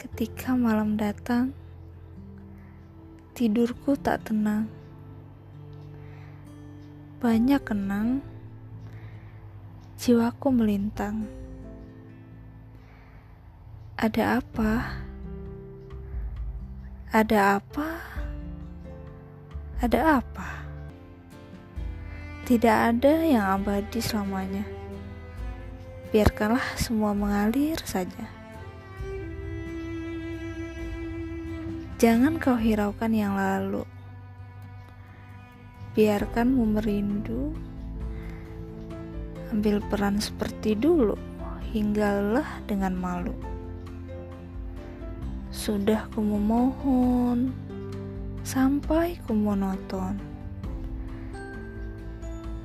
Ketika malam datang, tidurku tak tenang. Banyak kenang, jiwaku melintang. Ada apa? Ada apa? Ada apa? Tidak ada yang abadi selamanya. Biarkanlah semua mengalir saja. Jangan kau hiraukan yang lalu. Biarkanmu merindu. Ambil peran seperti dulu, hingga lelah dengan malu. Sudah ku memohon, sampai ku monoton.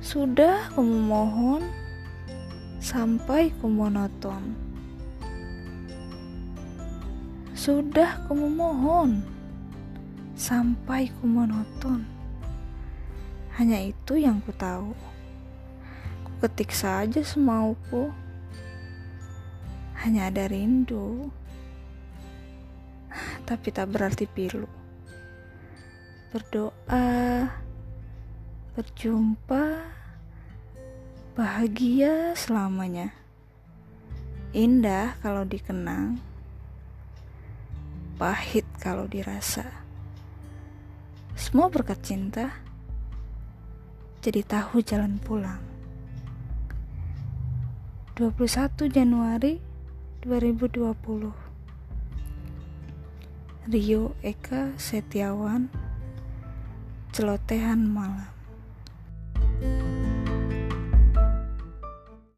Sudah ku memohon, sampai ku monoton. Sudah ku memohon sampai ku monoton. Hanya itu yang ku tahu. Ku ketik saja semauku. Hanya ada rindu. Tapi tak berarti pilu. Berdoa, berjumpa, bahagia selamanya. Indah kalau dikenang pahit kalau dirasa. Semua berkat cinta, jadi tahu jalan pulang. 21 Januari 2020 Rio Eka Setiawan Celotehan Malam